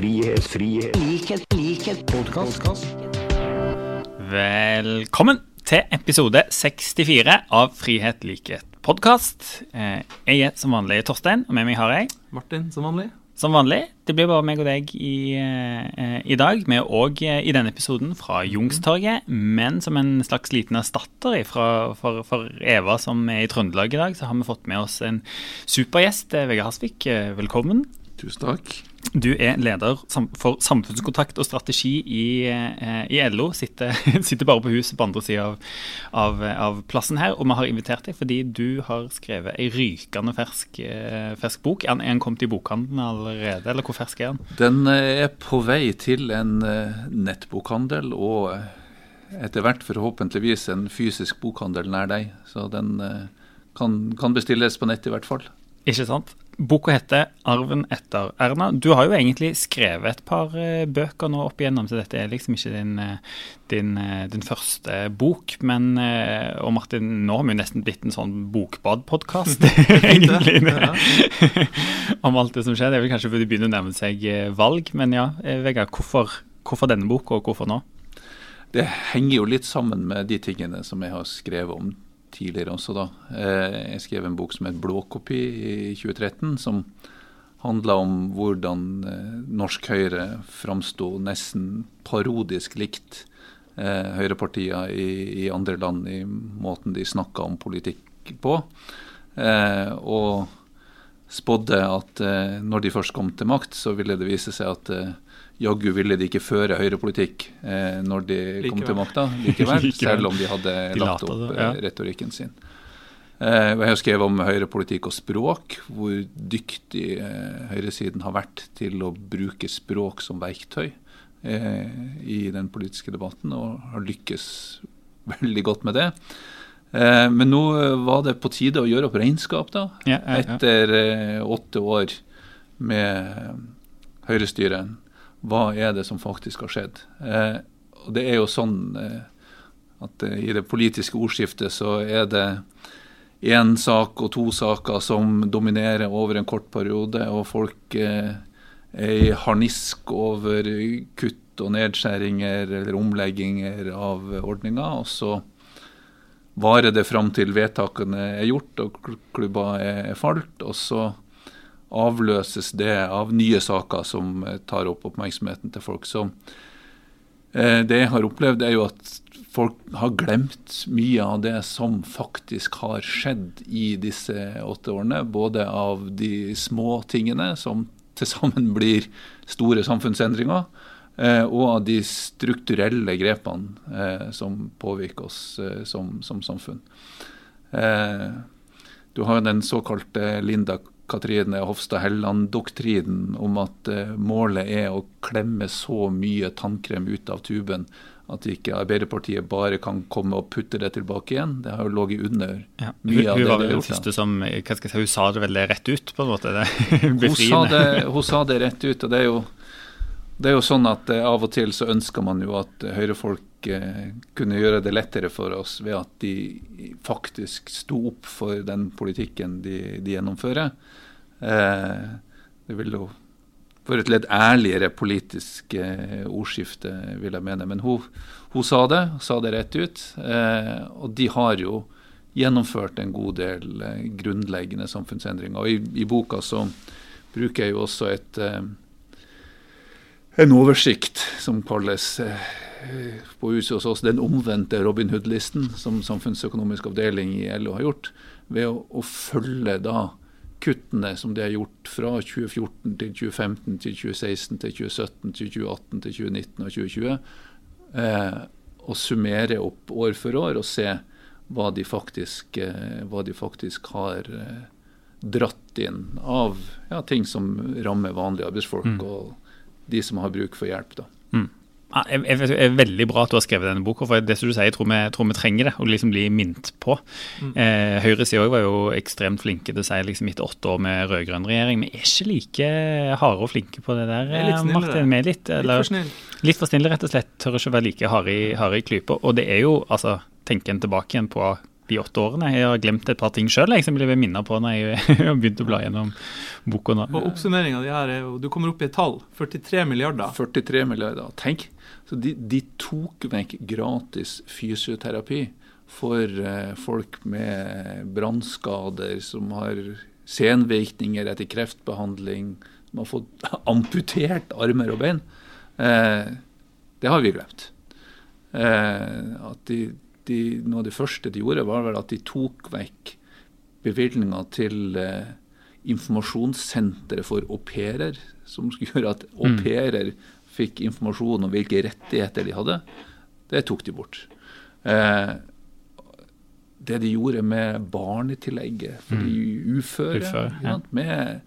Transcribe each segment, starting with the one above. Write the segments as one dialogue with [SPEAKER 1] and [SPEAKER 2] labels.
[SPEAKER 1] frihet, frihet, likhet, likhet, podkast.
[SPEAKER 2] Velkommen til episode 64 av Frihet, likhet, podkast. Jeg er som vanlig Torstein, og med meg har jeg
[SPEAKER 3] Martin, som vanlig.
[SPEAKER 2] som vanlig. Det blir bare meg og deg i, eh, i dag. Vi er òg i denne episoden fra Jungstorget, men som en slags liten erstatter fra, for, for Eva som er i Trøndelag i dag, så har vi fått med oss en supergjest. eh, Vegard Hasvik, eh, velkommen.
[SPEAKER 3] Tusen takk.
[SPEAKER 2] Du er leder for samfunnskontakt og strategi i, eh, i LO. Sitter, sitter bare på huset på andre sida av, av, av plassen her. Og vi har invitert deg fordi du har skrevet ei rykende fersk, eh, fersk bok. Er den- kommet i bokhandelen allerede, eller hvor fersk er den?
[SPEAKER 3] Den eh, er på vei til en nettbokhandel og etter hvert forhåpentligvis en fysisk bokhandel nær deg. Så den kan, kan bestilles på nett i hvert fall.
[SPEAKER 2] Ikke sant? Boka heter 'Arven etter Erna'. Du har jo egentlig skrevet et par eh, bøker nå opp igjennom, så dette er liksom ikke din, eh, din, eh, din første bok. Men, og Martin, nå har vi jo nesten blitt en sånn bokbadpodkast, egentlig. om alt det som skjer. Det er vel kanskje fordi det begynner å nærme seg valg. Men ja, Vegard, hvorfor, hvorfor denne boka, og hvorfor nå?
[SPEAKER 3] Det henger jo litt sammen med de tingene som jeg har skrevet om tidligere også. da. Eh, Jeg skrev en bok som het 'Blåkopi' i 2013, som handla om hvordan eh, norsk Høyre framsto nesten parodisk likt eh, høyrepartier i, i andre land i måten de snakka om politikk på. Og spådde at eh, når de først kom til makt, så ville det vise seg at eh, jaggu ville de ikke føre høyrepolitikk eh, når de kom til makta, likevel,
[SPEAKER 2] Likevel.
[SPEAKER 3] selv om de hadde
[SPEAKER 2] De
[SPEAKER 3] lagt opp
[SPEAKER 2] det,
[SPEAKER 3] eh,
[SPEAKER 2] ja.
[SPEAKER 3] retorikken sin. Eh, jeg har skrevet om høyrepolitikk og språk, hvor dyktig eh, høyresiden har vært til å bruke språk som verktøy eh, i den politiske debatten, og har lykkes veldig godt med det. Eh, men nå eh, var det på tide å gjøre opp regnskap, da.
[SPEAKER 2] Ja, ja, ja.
[SPEAKER 3] Etter eh, åtte år med eh, høyrestyre. Hva er det som faktisk har skjedd? Eh, og det er jo sånn at i det politiske ordskiftet så er det én sak og to saker som dominerer over en kort periode, og folk er i harnisk over kutt og nedskjæringer eller omlegginger av ordninger. Og så varer det fram til vedtakene er gjort og kl- klubba er falt, og så avløses det av nye saker som eh, tar opp oppmerksomheten til folk. Så eh, det jeg har opplevd, er jo at folk har glemt mye av det som faktisk har skjedd i disse åtte årene. Både av de små tingene, som til sammen blir store samfunnsendringer, og av de strukturelle grepene eh, som påvirker oss eh, som, som samfunn. Eh, du har den såkalte Linda Katrine Hofstad Helland-doktrinen om at eh, målet er å klemme så mye tannkrem ut av tuben at ikke Arbeiderpartiet bare kan komme og putte det tilbake igjen. Det har jo ligget under
[SPEAKER 2] Ja. Hun,
[SPEAKER 3] mye av
[SPEAKER 2] hun
[SPEAKER 3] det
[SPEAKER 2] var
[SPEAKER 3] de
[SPEAKER 2] vel den første som hva skal jeg si, Hun sa det vel rett ut, på en måte. Det
[SPEAKER 3] Hun sa, det, hun sa det rett ut. og det er jo, det er jo sånn at eh, Av og til så ønsker man jo at eh, høyrefolk eh, kunne gjøre det lettere for oss ved at de faktisk sto opp for den politikken de, de gjennomfører. Det vil jo vært et litt ærligere politisk ordskifte, vil jeg mene. Men hun, hun sa det, sa det rett ut. Og de har jo gjennomført en god del grunnleggende samfunnsendringer. Og i, i boka så bruker jeg jo også et, en oversikt som kalles eh, på huset hos oss den omvendte Robin Hood-listen, som Samfunnsøkonomisk avdeling i LO har gjort, ved å, å følge da kuttene som de har gjort fra 2014 til 2015 til 2016 til 2017 til 2018 til 2019 og 2020, eh, og summere opp år for år og se hva de faktisk, eh, hva de faktisk har eh, dratt inn av ja, ting som rammer vanlige arbeidsfolk
[SPEAKER 2] Mm.
[SPEAKER 3] og de som har bruk for hjelp. da.
[SPEAKER 2] Ja, jeg, jeg, det er veldig bra at du har skrevet denne boka, for det som du sier, jeg tror vi, tror vi trenger det. Å liksom bli minnet på.
[SPEAKER 4] Mm.
[SPEAKER 2] Eh, Høyresida var jo ekstremt flinke til å si liksom etter åtte år med rød-grønn regjering. Vi er ikke like harde og flinke på det der,
[SPEAKER 4] er
[SPEAKER 2] eh. Martin. Vi er litt,
[SPEAKER 4] Litt for
[SPEAKER 2] litt for snille, rett og slett. Tør ikke å være like harde i, hard i klypa. Og det er jo, altså, tenker en tilbake igjen på de åtte årene. Jeg har glemt et par ting sjøl som jeg ble minna på når jeg begynte å bla gjennom boka nå.
[SPEAKER 4] Og Oppsummeringa di her er jo Du kommer opp i et tall. 43 milliarder.
[SPEAKER 3] 43 milliarder. Tenk! Så de, de tok vekk gratis fysioterapi for eh, folk med brannskader, som har senvirkninger etter kreftbehandling, som har fått amputert armer og bein. Eh, det har vi glemt. Eh, at de, de, noe av det første de gjorde, var vel at de tok vekk bevilgninga til eh, informasjonssenteret for au pairer, som skulle gjøre at au
[SPEAKER 2] Mm.
[SPEAKER 3] pairer fikk informasjon om hvilke rettigheter de hadde. Det tok de bort. Eh, det de gjorde med barnetillegget for de uføre,
[SPEAKER 2] Mm. Uføre, ja.
[SPEAKER 3] sant, med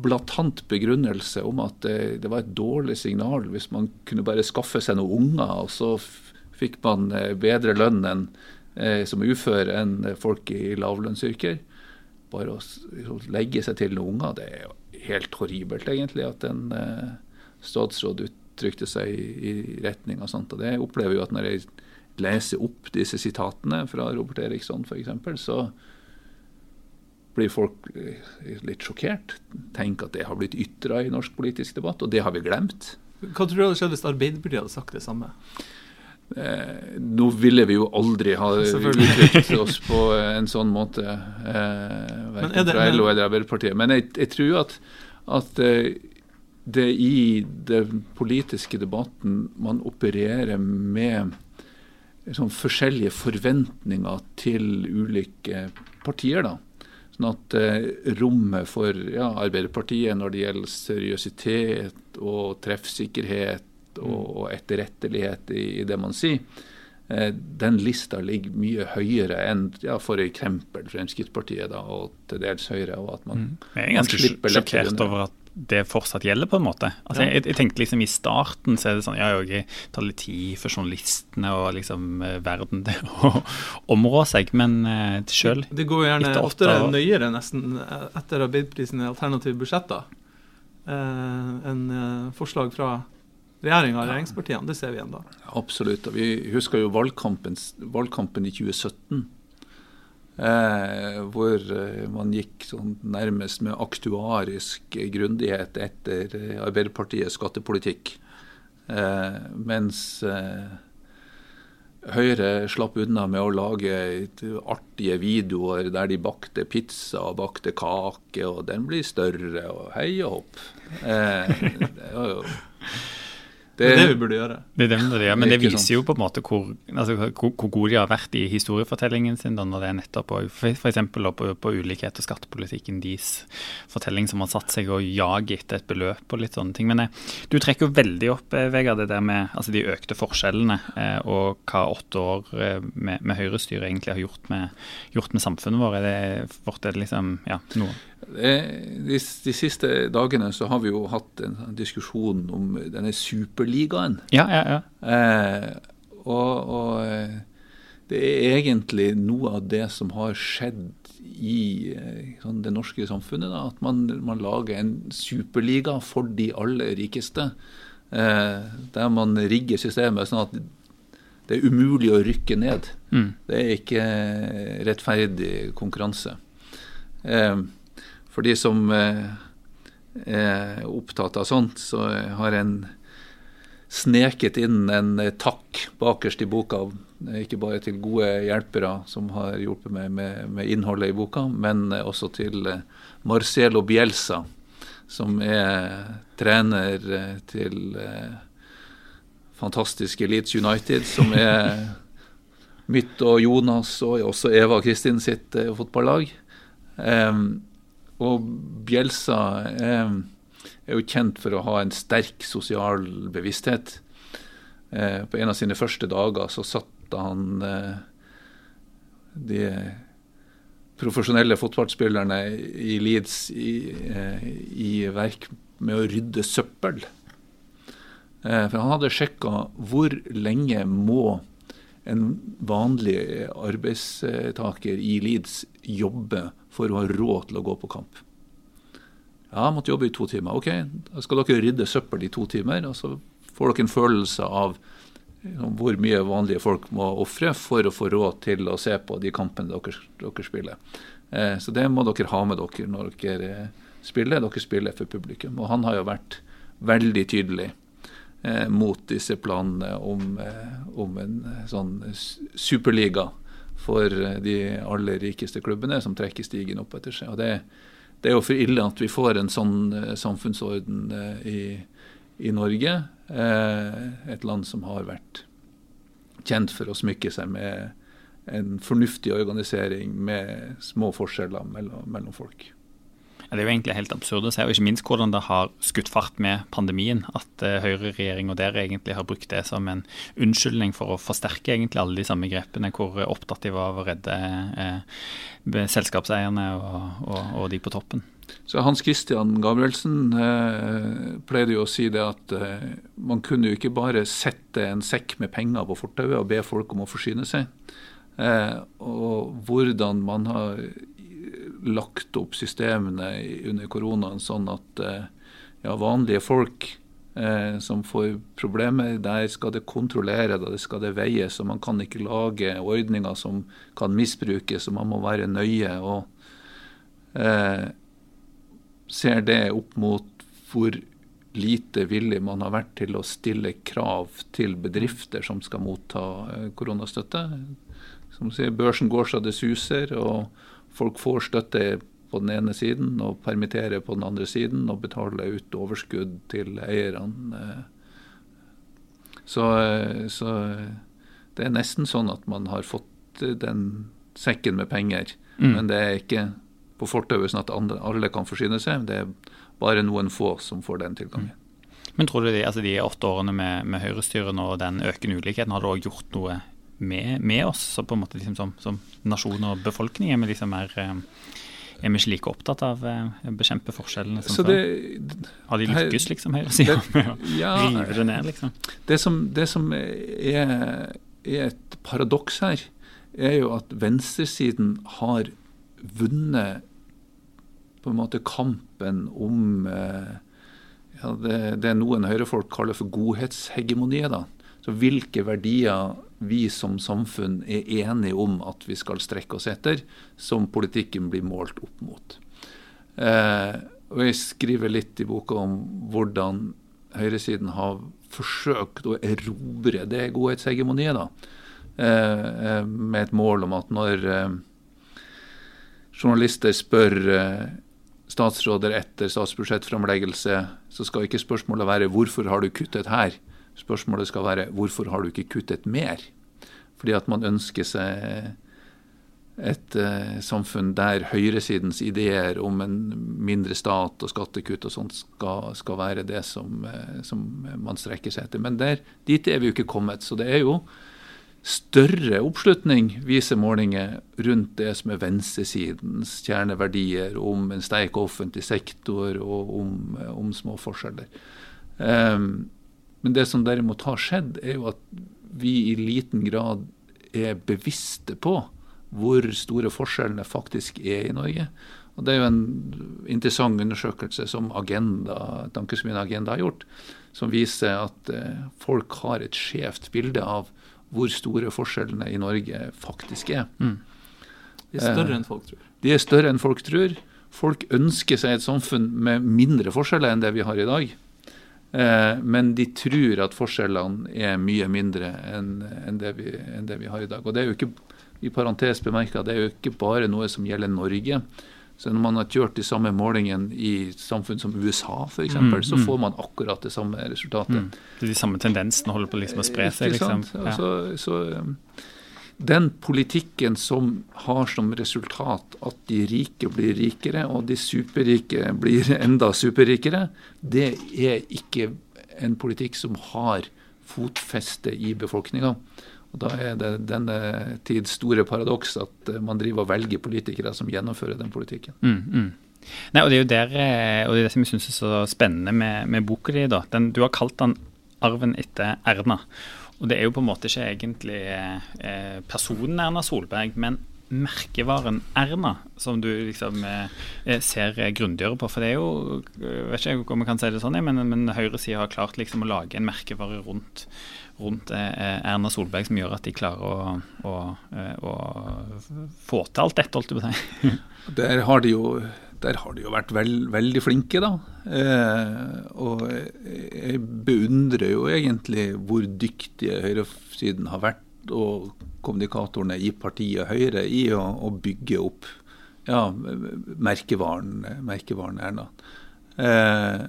[SPEAKER 3] blatant begrunnelse om at det, det var et dårlig signal hvis man kunne bare skaffe seg noen unger, og så fikk man eh, bedre lønn enn, eh, som ufør enn folk i lavlønnsyrker. Bare å legge seg til noen unger, det er jo helt horribelt egentlig at en eh, statsråd uttrykte seg i, retning av sånt. Og det opplever jo at når jeg leser opp disse sitatene fra Robert Eriksson f.eks., så blir folk eh, litt sjokkert. Tenk at det har blitt ytra i norsk politisk debatt, og det har vi glemt.
[SPEAKER 4] Hva tror du hadde skjedd hvis Arbeiderpartiet hadde sagt det samme?
[SPEAKER 3] Eh, nå ville vi jo aldri ha uttrykt oss på en sånn måte, eh, verken
[SPEAKER 4] er det-
[SPEAKER 3] fra LO eller Arbeiderpartiet. Men jeg, jeg tror at, at eh, det i den politiske debatten man opererer med sånn forskjellige forventninger til ulike partier. da. Sånn at eh, rommet for ja, Arbeiderpartiet når det gjelder seriøsitet og treffsikkerhet og, og etterrettelighet i, i det man sier, eh, den lista ligger mye høyere enn ja, for eksempel Fremskrittspartiet da, og til dels Høyre. og at man,
[SPEAKER 2] Jeg er ganske
[SPEAKER 3] man
[SPEAKER 2] sjokkert over at det fortsatt gjelder, på en måte. Altså,
[SPEAKER 3] Ja.
[SPEAKER 2] jeg, jeg tenkte liksom I starten så er det sånn Ja, jeg tar litt tid for journalistene og liksom eh, verden til å områ seg, men uh, sjøl
[SPEAKER 4] Det går gjerne oftere
[SPEAKER 2] og...
[SPEAKER 4] nøyere nesten eh, etter Arbeiderpartiet sine alternative budsjetter eh, enn eh, forslag fra regjeringa og regjeringspartiene. Det ser vi da.
[SPEAKER 3] Absolutt. og Vi husker jo valgkampen, valgkampen i 2017. Eh, hvor eh, man gikk sånn nærmest med aktuarisk grundighet etter eh, Arbeiderpartiets skattepolitikk. Eh, mens eh, Høyre slapp unna med å lage artige videoer der de bakte pizza og bakte kake, og den blir større, og hei og hopp. Eh, det var jo
[SPEAKER 4] Det er det vi burde gjøre.
[SPEAKER 2] Det er det vi burde gjøre, men det viser
[SPEAKER 3] sant.
[SPEAKER 2] jo på en måte hvor, altså, hvor, hvor gode de har vært i historiefortellingen sin. Da, når det er nettopp F.eks. på, på ulikhet og skattepolitikken deres fortelling som har satt seg og jaget etter et beløp og litt sånne ting. Men eh, du trekker jo veldig opp, eh, Vegard, det der med altså, de økte forskjellene eh, og hva åtte år eh, med, med høyrestyre egentlig har gjort med, gjort med samfunnet vårt. Er det, vårt er det liksom, ja, noe?
[SPEAKER 3] Eh, De, de siste dagene så har vi jo hatt en sånn diskusjon om denne superligaen.
[SPEAKER 2] Ja, ja, ja.
[SPEAKER 3] Eh, og, og eh, det er egentlig noe av det som har skjedd i eh, sånn, det norske samfunnet. Da, at man, man lager en superliga for de aller rikeste. Eh, der man rigger systemet sånn at det er umulig å rykke ned.
[SPEAKER 2] Mm.
[SPEAKER 3] Det er ikke rettferdig konkurranse. Eh, for de som eh, er opptatt av sånt, så har en sneket inn en takk bakerst i boka. Ikke bare til gode hjelpere som har hjulpet meg med, med innholdet i boka, men også til Marcelo Bielsa, som er trener eh, til eh, fantastiske Leeds United, som er mitt og Jonas og også Eva Kristin sitt fotballag. Em, og Bjelsa er, er jo kjent for å ha en sterk sosial bevissthet. Eh, på en av sine første dager så satte han eh, de profesjonelle fotballspillerne i Leeds i, eh, i verk med å rydde søppel. For han hadde sjekka hvor lenge må en vanlig arbeidstaker i Leeds jobbe for å ha råd til å gå på kamp. Ja, jeg måtte jobbe i to timer. Ok, da skal dere rydde søppel i to timer, og så får dere en følelse av hvor mye vanlige folk må ofre for å få råd til å se på de kampene dere, dere spiller. Eh, så det må dere ha med dere når dere spiller. Dere spiller for publikum. Og han har jo vært veldig tydelig eh, mot disse planene om, eh, om en eh, sånn superliga for eh, de aller rikeste klubbene som trekker stigen opp etter seg. Og det, det er jo for ille at vi får en sånn eh, samfunnsorden i, i Norge. Eh, et land som har vært kjent for å smykke seg med en fornuftig organisering med små forskjeller mellom, mellom folk.
[SPEAKER 2] Det er jo egentlig helt absurd å se, og ikke minst hvordan det har skutt fart med pandemien. At uh, høyreregjering og dere egentlig har brukt det som en unnskyldning for å forsterke egentlig alle de samme grepene, hvor opptatt de var av å redde eh, selskapseierne og, og, og de på toppen.
[SPEAKER 3] Så Hans Christian Gabrielsen eh, pleide jo å si det at eh, man kunne jo ikke bare sette en sekk med penger på fortauet og be folk om å forsyne seg. Eh, og hvordan man har lagt opp systemene under koronaen sånn at eh, ja, vanlige folk eh, som får problemer, der skal det kontrollere, det skal det veies. og Man kan ikke lage ordninger som kan misbrukes, og man må være nøye. og eh, ser det opp mot hvor lite villig man har vært til å stille krav til bedrifter som skal motta eh, koronastøtte. Som sier, Børsen går så det suser, og folk får støtte på den ene siden og permitterer på den andre siden og betaler ut overskudd til eierne. Så, så det er nesten sånn at man har fått den sekken med penger, mm. men det er ikke på fortauet, sånn at alle kan forsyne seg. Det er bare noen få som får den tilgangen.
[SPEAKER 2] Mm. Men tror du de, altså de åtte årene med, med høyrestyret og den økende ulikheten, har det òg gjort noe med, med, oss så på en måte liksom som, som, nasjon og befolkning? Er vi, liksom mer, eh, er vi ikke like opptatt av eh, å bekjempe forskjellene som det, Har de lykkes, liksom, høyresida, med å ja, rive det ned, liksom?
[SPEAKER 3] Det som, det som er, er et paradoks her, er jo at venstresiden har vunnet på en måte kampen om eh, ja, det, det noen høyrefolk kaller for godhetshegemoniet. da. Så Hvilke verdier vi som samfunn er enige om at vi skal strekke oss etter, som politikken blir målt opp mot. Eh, og Jeg skriver litt i boka om hvordan høyresiden har forsøkt å erobre det godhetshegemoniet. da, eh, eh Med et mål om at når eh, journalister spør eh, statsråder etter statsbudsjettframleggelse, så skal ikke spørsmålet være 'hvorfor har du kuttet her'? Spørsmålet skal være 'hvorfor har du ikke kuttet mer'? Fordi at man ønsker seg et eh, samfunn der høyresidens ideer om en mindre stat og skattekutt og sånt skal, skal være det som, eh, som, man strekker seg etter. Men der, dit er vi jo ikke kommet. Så det er jo større oppslutning, viser målinger, rundt det som er venstresidens kjerneverdier om en sterk offentlig sektor og om, om små forskjeller. Um, men det som derimot har skjedd, er jo at vi i liten grad er bevisste på hvor store forskjellene faktisk er i Norge. Og Det er jo en interessant undersøkelse som Agenda, Tankesmien Agenda har gjort, som viser at eh, folk har et skjevt bilde av hvor store forskjellene i Norge faktisk er. Mm.
[SPEAKER 4] De er større enn folk tror.
[SPEAKER 3] De er større enn folk tror. Folk ønsker seg et samfunn med mindre forskjeller enn det vi har i dag. Eh, men de tror at forskjellene er mye mindre enn, det vi, enn det vi har i dag. Og det er jo ikke i parentes bemerket, det er jo ikke bare noe som gjelder Norge. Så når man har kjørt de samme målingene i samfunn som USA f.eks., mm, mm. så får man akkurat det samme resultatet. Mm.
[SPEAKER 2] De samme tendensene holder på liksom å spre seg? Liksom.
[SPEAKER 3] Ja. Så, så, um, den politikken som har som resultat at de rike blir rikere, og de superrike blir enda superrikere, det er ikke en politikk som har fotfeste i befolkninga. Da er det denne tids store paradoks at eh, man driver og velger politikere som gjennomfører den politikken.
[SPEAKER 2] Mm, mm. Nei, og Det er jo der, eh, og det er det som jeg syns er så spennende med, med boka di. Du har kalt den 'Arven etter Erna'. Og Det er jo på en måte ikke egentlig eh, personen Erna Solberg, men merkevaren Erna, som du liksom eh, ser grundigere på? For det er jo, jeg vet ikke om jeg kan si det sånn, men, men høyresida har klart liksom å lage en merkevare rundt, rundt eh, Erna Solberg som gjør at de klarer å, å, eh, å få til alt dette, holdt jeg på å si.
[SPEAKER 3] Der har de jo der har de jo vært veld, veldig flinke, da. Eh, og jeg beundrer jo egentlig hvor dyktige høyresiden har vært, og kommunikatorene i partiet Høyre, i å, å bygge opp ja, merkevaren, merkevaren Erna. Eh,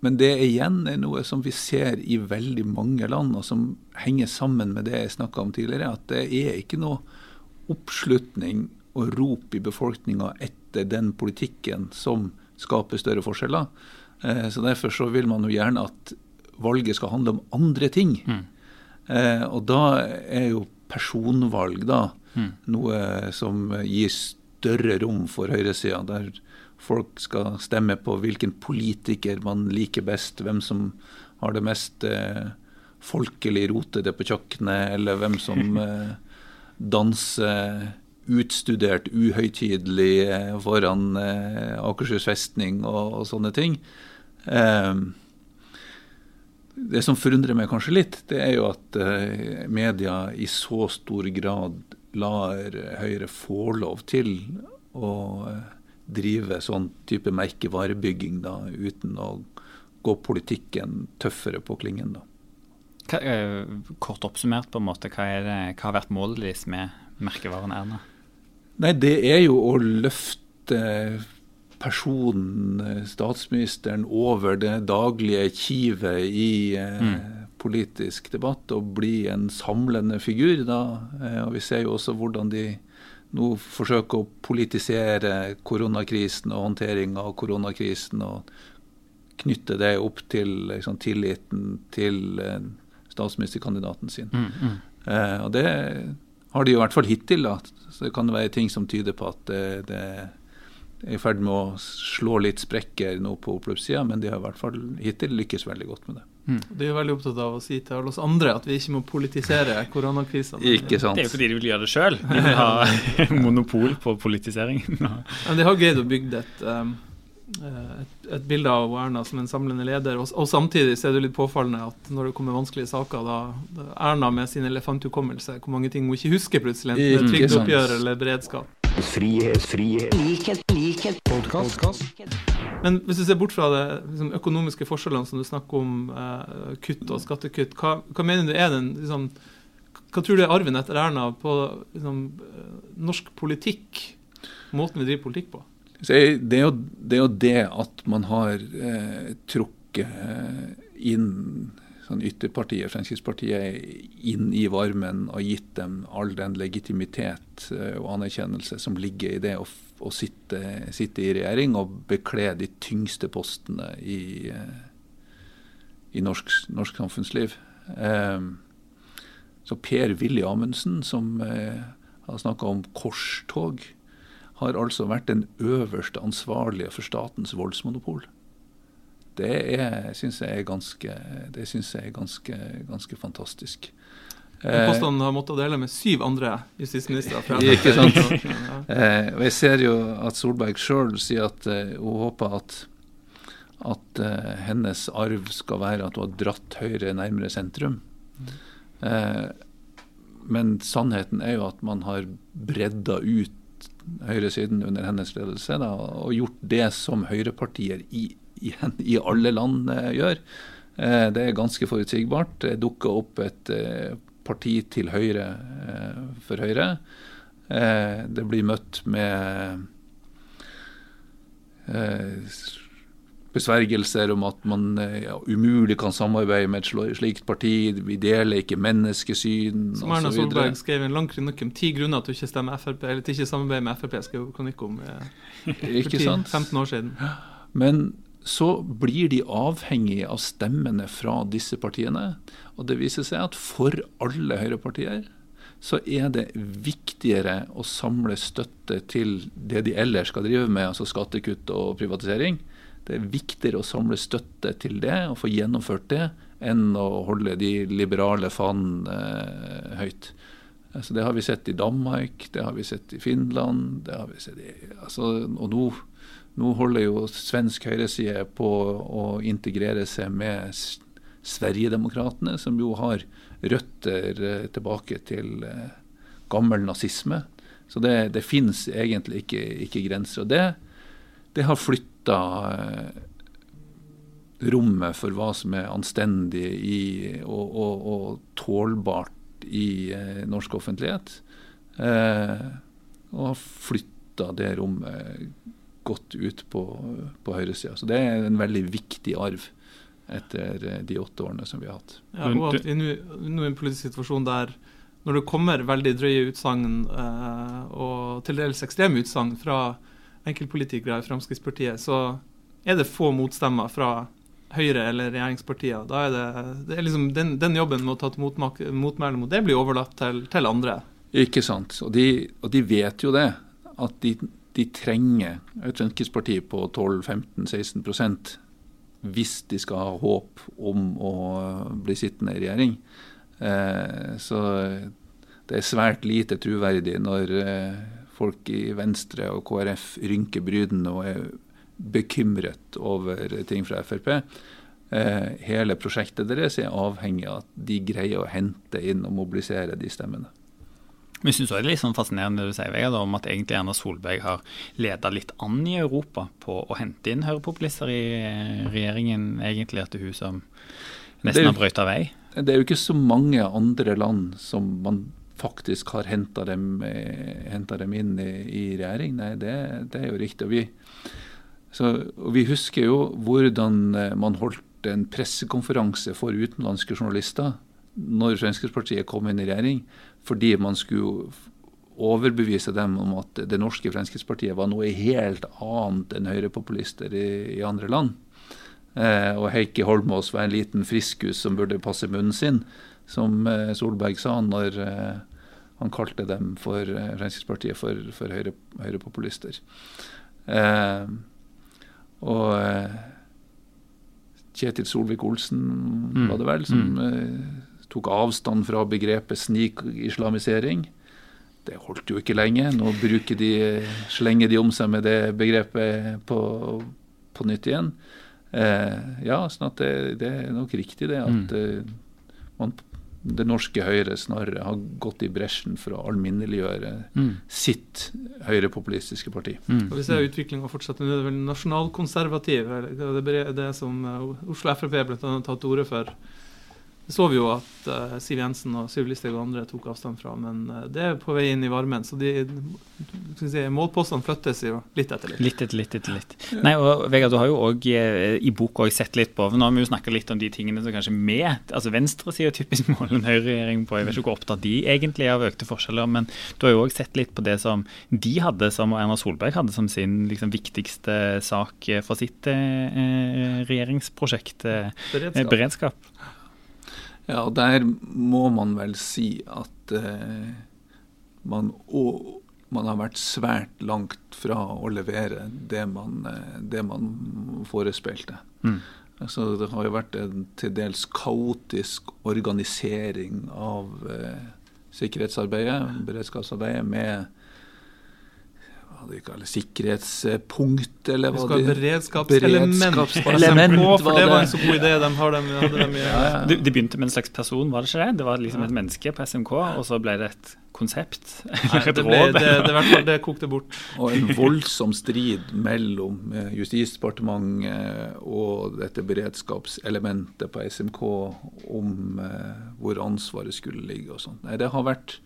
[SPEAKER 3] men det igjen er noe som vi ser i veldig mange land, og som henger sammen med det jeg snakka om tidligere, at det er ikke noe oppslutning og rop i befolkninga etter den politikken som skaper større forskjeller. Eh, så Derfor så vil man jo gjerne at valget skal handle om andre ting. Mm. Eh, og da er jo personvalg da mm. noe som gir større rom for høyresida. Der folk skal stemme på hvilken politiker man liker best, hvem som har det mest eh, folkelig rotete på kjøkkenet, eller hvem som danser utstudert, uhøytidelig eh, foran eh, Akershus festning og, og sånne ting. Eh, det som forundrer meg kanskje litt, det er jo at media i så stor grad lar Høyre få lov til å drive sånn type merkevarebygging da, uten å gå politikken tøffere på klingen. da.
[SPEAKER 2] Hva, kort oppsummert, på en måte, hva, det, hva har vært målet deres med merkevaren Erna?
[SPEAKER 3] Nei, det er jo å løfte personen, statsministeren, over det daglige kivet i eh, mm. politisk debatt og bli en samlende figur. da. Eh, og Vi ser jo også hvordan de nå forsøker å politisere koronakrisen og håndteringa av koronakrisen. og knytte det opp til liksom, tilliten til eh, statsministerkandidaten sin. Mm, mm. Eh, og det har de i hvert fall hittil. da. Så det kan være ting som tyder på at det, det er i ferd med å slå litt sprekker nå på oppløpssida, men de har i hvert fall hittil lykkes veldig godt med det.
[SPEAKER 4] Mm. De er veldig opptatt av å si til alle oss andre at vi ikke må politisere koronakrisen.
[SPEAKER 3] Ikke sant.
[SPEAKER 2] Det er jo fordi de vil gjøre det sjøl. De vil ha monopol på politiseringen.
[SPEAKER 4] men de har greid å bygge et um, et, et, bilde av Erna som en samlende leder. Og, og, samtidig så er det litt påfallende at når det kommer vanskelige saker, da, da Erna med sin elefanthukommelse, hvor mange ting hun ikke husker plutselig, enten trygdeoppgjør eller beredskap.
[SPEAKER 1] Frihet, frihet, likhet, likhet, podcast.
[SPEAKER 4] Men hvis du ser bort fra det liksom, økonomiske forskjellene som du snakker om, eh, kutt og skattekutt, hva, hva, mener du er den liksom, Hva tror du er arven etter Erna på liksom, eh, norsk politikk? Måten vi driver politikk på?
[SPEAKER 3] Det, er jo, det, er jo, det at man har eh, trukket inn sånn ytterpartiet, Fremskrittspartiet, inn i varmen og gitt dem all den legitimitet eh, og anerkjennelse som ligger i det å, å sitte, sitte, i regjering og bekle de tyngste postene i, eh, i norsk, norsk, samfunnsliv. Eh, så Per-Willy Amundsen, som eh, har snakka om korstog, har altså vært den øverste ansvarlige for statens voldsmonopol. Det syns jeg er ganske, det synes jeg er ganske, ganske fantastisk.
[SPEAKER 4] Den påstanden har måttet dele med syv andre justisministre.
[SPEAKER 3] Ikke sant. eh, og Jeg ser jo at Solberg sjøl sier at uh, hun håper at, at hennes arv skal være at hun har dratt Høyre nærmere sentrum. Mm. Eh, men sannheten er jo at man har bredda ut høyresiden under hennes ledelse da, og gjort det som høyrepartier i, i, i alle land eh, gjør. Eh, det er ganske forutsigbart. Det dukker opp et eh, parti til høyre for Høyre. Det blir møtt med besvergelser om at man eh, ja, umulig kan samarbeide med et slikt parti. Vi deler ikke menneskesyn
[SPEAKER 4] Som Erna Solberg skrev en lang kronikk om ti grunner til å ikke stemme FRP, eller til ikke samarbeide med Frp. skrev kronikk om eh, for 10, 15 år siden.
[SPEAKER 3] Men så blir de avhengige av stemmene fra disse partiene. Og det viser seg at for alle høyrepartier så er det viktigere å samle støtte til det de ellers skal drive med, altså skattekutt og privatisering, det er viktigere å samle støtte til det og få gjennomført det, enn å holde de liberale fanene eh, høyt. Altså, det har vi sett i Danmark, det har vi sett i Finland. det har vi sett i, altså, Og nå, nå holder jo svensk høyreside på å integrere seg med Sverigedemokraterna, som jo har røtter eh, tilbake til eh, gammel nazisme. Så det, det finnes egentlig ikke, ikke, grenser. Og det, det har flytta eh, rommet for hva som er anstendig i, og, og, og tålbart i eh, norsk offentlighet. Eh, og har flytta det rommet godt ut på, på høyresida. Så det er en veldig viktig arv etter de åtte årene som vi har hatt.
[SPEAKER 4] Ja, og at vi nå er i en politisk situasjon der når det kommer veldig drøye utsagn eh, og til dels ekstreme utsagn fra enkeltpolitikere i Fremskrittspartiet, så er det få motstemmer fra Høyre eller regjeringspartier. Da er det, det er liksom den, den, jobben med å ta til motmæle mot det blir overlatt til, til, andre.
[SPEAKER 3] Ikke sant. Og de, og de vet jo det. At de, de trenger et Fremskrittsparti på 12-15-16% hvis de skal ha håp om å bli sittende i regjering. Eh, så det er svært lite troverdig når eh, folk i Venstre og KrF rynker brydene og er bekymret over ting fra Frp. Eh, hele prosjektet deres er avhengig av at de greier å hente inn og mobilisere de stemmene.
[SPEAKER 2] Men jeg syns det er litt sånn fascinerende det du sier, Vegard, om at egentlig Erna Solberg har leda litt an i Europa på å hente inn høyrepopulister i regjeringen, egentlig at det er hun som nesten har brøyta vei?
[SPEAKER 3] Det er jo ikke så mange andre land som man faktisk har henta dem, eh, dem, inn i, i regjering. Nei, det, det, er jo riktig. Og vi, så, og vi husker jo hvordan eh, man holdt en pressekonferanse for utenlandske journalister når Fremskrittspartiet kom inn i regjering, fordi man skulle overbevise dem om at det norske Fremskrittspartiet var noe helt annet enn høyrepopulister i, i andre land. Eh, og Heikki Holmås var en liten friskus som burde passe munnen sin, som eh, Solberg sa når eh, han kalte dem for eh, Fremskrittspartiet for, for høyre, høyrepopulister. Eh, og eh, Kjetil Solvik-Olsen, mm. var det vel, som mm. eh, tok avstand fra begrepet snikislamisering. Det holdt jo ikke lenge. Nå de, slenger de om seg med det begrepet på, på nytt igjen. Eh, ja, sånn at det, det, er nok riktig det at mm. Eh, man det norske Høyre snarere har gått i bresjen for å alminneliggjøre mm. sitt høyrepopulistiske parti.
[SPEAKER 4] Mm. Og Vi ser utviklinga fortsatt. Nå er vel nasjonalkonservativ, det er det som Oslo Frp bl.a. har tatt til orde for det så vi jo at uh, Siv Jensen og Sylvi Listhaug og andre tok avstand fra, men uh, det er på vei inn i varmen. Så de, si, målpostene flyttes jo litt etter litt.
[SPEAKER 2] Litt etter litt etter litt. Nei, og Vegard, du har jo òg eh, i boka sett litt på Nå har vi jo snakka litt om de tingene som kanskje med altså Venstresida typisk måler en høyreregjering på. Jeg vet ikke hvor opptatt de egentlig er av økte forskjeller, men du har jo òg sett litt på det som de hadde, som Erna Solberg hadde som sin liksom, viktigste sak for sitt eh, regjeringsprosjekt. Eh, beredskap. beredskap.
[SPEAKER 3] Ja, der må man vel si at eh, man, å, man har vært svært langt fra å levere det man, eh, det man forespeilte. Mm. Altså, det har jo vært en til dels kaotisk organisering av eh, sikkerhetsarbeidet, beredskapsarbeidet, med hva de kaller sikkerhetspunkt, eller hva
[SPEAKER 4] de Beredskapselement. Beredskapselement for det var en så god idé. De har dem, hadde dem i,
[SPEAKER 2] ja, ja. De, de, begynte med en slags person, var det ikke det? Det var liksom et menneske på SMK, og så ble det et konsept?
[SPEAKER 4] Nei, det, ble, det, det, det, det kokte bort.
[SPEAKER 3] Og en voldsom strid mellom eh, Justisdepartementet og dette beredskapselementet på SMK om eh, hvor ansvaret skulle ligge og sånt. Nei, det har vært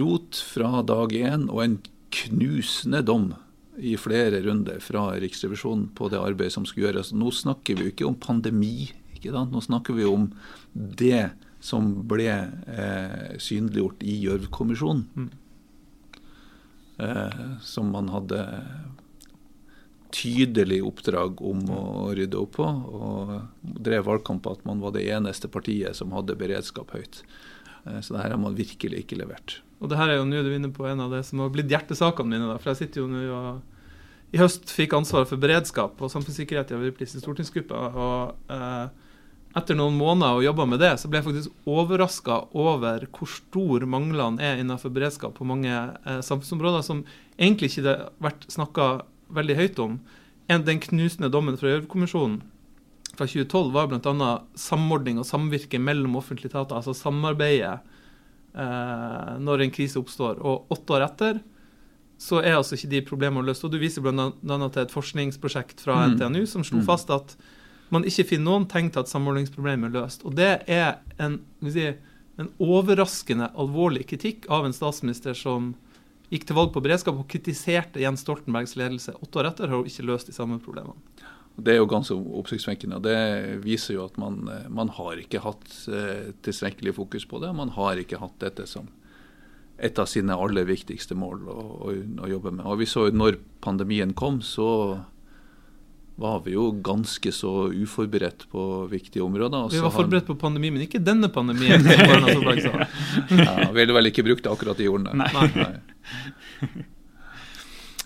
[SPEAKER 3] rot fra dag én og en knusende dom i flere runder fra Riksrevisjonen på det arbeidet som skulle gjøres. Nå snakker vi jo ikke om pandemi, ikke da? nå snakker vi om det som ble eh, synliggjort i Gjørv-kommisjonen. Mm. Eh, som man hadde tydelig oppdrag om å rydde opp på. Og drev valgkamp på at man var det eneste partiet som hadde beredskap høyt. Eh, så det her har man virkelig ikke levert.
[SPEAKER 4] Og det her er jo nå du er på en av det som har blitt hjertesakene mine. Da. For jeg sitter jo nå og i høst fikk ansvaret for beredskap og samfunnssikkerhet i Arbeiderpartiets stortingsgruppe. Og eh, etter noen måneder og jobba med det, så ble jeg faktisk overraska over hvor stor manglene er innenfor beredskap på mange eh, samfunnsområder som egentlig ikke har vært snakka veldig høyt om. En, den knusende dommen fra Gjørv-kommisjonen fra 2012 var bl.a. samordning og samvirke mellom offentlige etater, altså samarbeidet eh, når en krise oppstår. Og åtte år etter så er altså ikke de problemene løst. Og Du viser bl.a. til et forskningsprosjekt fra
[SPEAKER 3] Mm.
[SPEAKER 4] NTNU som slo
[SPEAKER 3] Mm.
[SPEAKER 4] fast at man ikke finner noen tegn til at samordningsproblemet er løst. Og det er en, si, en overraskende alvorlig kritikk av en statsminister som gikk til valg på beredskap og kritiserte Jens Stoltenbergs ledelse. Åtte år etter har hun ikke løst de samme problemene.
[SPEAKER 3] Det er jo ganske oppsiktsvekkende. og Det viser jo at man, eh, man har ikke hatt eh, tilstrekkelig fokus på det. Man har ikke hatt dette som et av sine aller viktigste mål å, å, å jobbe med. Og vi så jo når pandemien kom, så var vi jo ganske så uforberedt på viktige områder.
[SPEAKER 4] Vi var forberedt på pandemi, men ikke denne pandemien. som Erna Solberg sa.
[SPEAKER 3] Ja, vi ville vel ikke brukt akkurat de ordene.
[SPEAKER 2] Nei.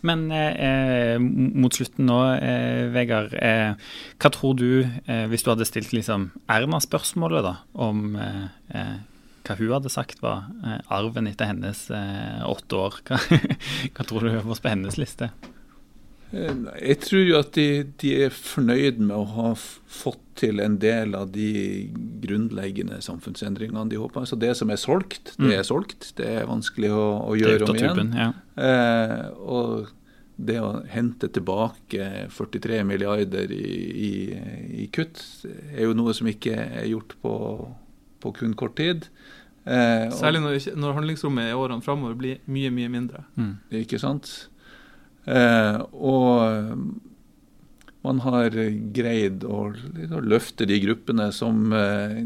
[SPEAKER 2] Men eh, mot slutten nå, eh, Vegard. Eh, hva tror du, eh, hvis du hadde stilt liksom Erna spørsmålet da, om eh, eh, hva hun hadde sagt var eh, arven etter hennes eh, åtte år, hva, hva tror du var på hennes liste?
[SPEAKER 3] Eh, Jeg tror jo at de, de er fornøyd med å ha fått til en del av de grunnleggende samfunnsendringene de håper. Så det som er solgt, det er solgt. Det er vanskelig å, å gjøre om igjen.
[SPEAKER 2] ja.
[SPEAKER 3] Eh, og det å hente tilbake 43 milliarder i, i, i kutt er jo noe som ikke er gjort på, på kun kort tid. Eh,
[SPEAKER 4] Særlig når, når handlingsrommet i årene framover blir mye, mye mindre.
[SPEAKER 2] Mm.
[SPEAKER 3] Ikke sant? Eh, og man har greid å, å løfte de gruppene som eh,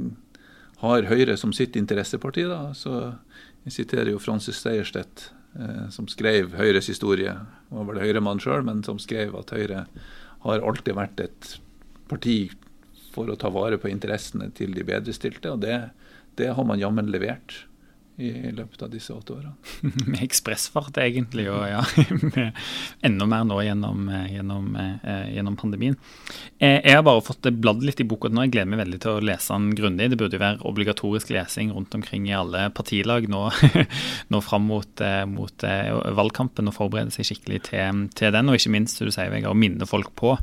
[SPEAKER 3] har Høyre som sitt interesseparti. Da. Så jeg siterer jo Francis Sejerstedt, eh, som skrev Høyres historie. Han var vel Høyre-mann sjøl, men som skrev at Høyre har alltid vært et parti for å ta vare på interessene til de bedrestilte. Og det, det har man jammen levert i løpet av disse åtte årene.
[SPEAKER 2] Med ekspressfart, egentlig, og ja, enda mer nå gjennom, eh, gjennom, eh, gjennom pandemien. Eh, jeg har bare fått bladd litt i boka nå. Jeg gleder meg veldig til å lese den grundig. Det burde jo være obligatorisk lesing rundt omkring i alle partilag nå, nå fram mot, eh, mot eh, valgkampen og forberede seg skikkelig til, til den. Og ikke minst, du sier, Vegard, å minne folk på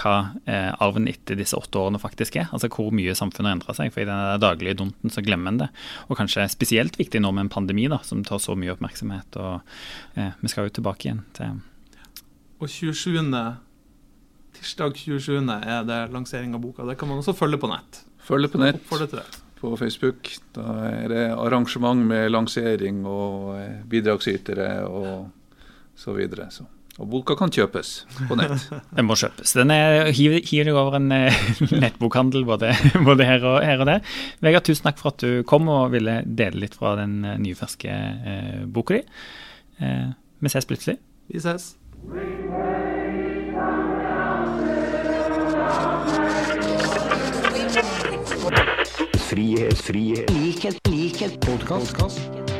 [SPEAKER 2] hva eh, arven etter disse åtte årene faktisk er. Altså hvor mye samfunnet har endra seg. For i den daglige dunten så glemmer en det. Og kanskje spesielt viktig nå med en pandemi da, som tar så mye oppmerksomhet. og eh, Vi skal jo tilbake igjen til
[SPEAKER 4] Og 27. tirsdag 27. er det lansering av boka. Det kan man også følge på nett.
[SPEAKER 3] Følge på nett. På Facebook. Da er det arrangement med lansering og eh, bidragsytere og så videre. Så. Og boka kan kjøpes på nett.
[SPEAKER 2] Den må kjøpes. Den er, hiver, deg over en eh, nettbokhandel både, både her, og, her og der. Vegard, tusen takk for at du kom og ville dele litt fra den nye, ferske eh, boka di. Eh, vi ses plutselig.
[SPEAKER 4] Vi ses.
[SPEAKER 1] Frihet, frihet, likhet, likhet, podkast.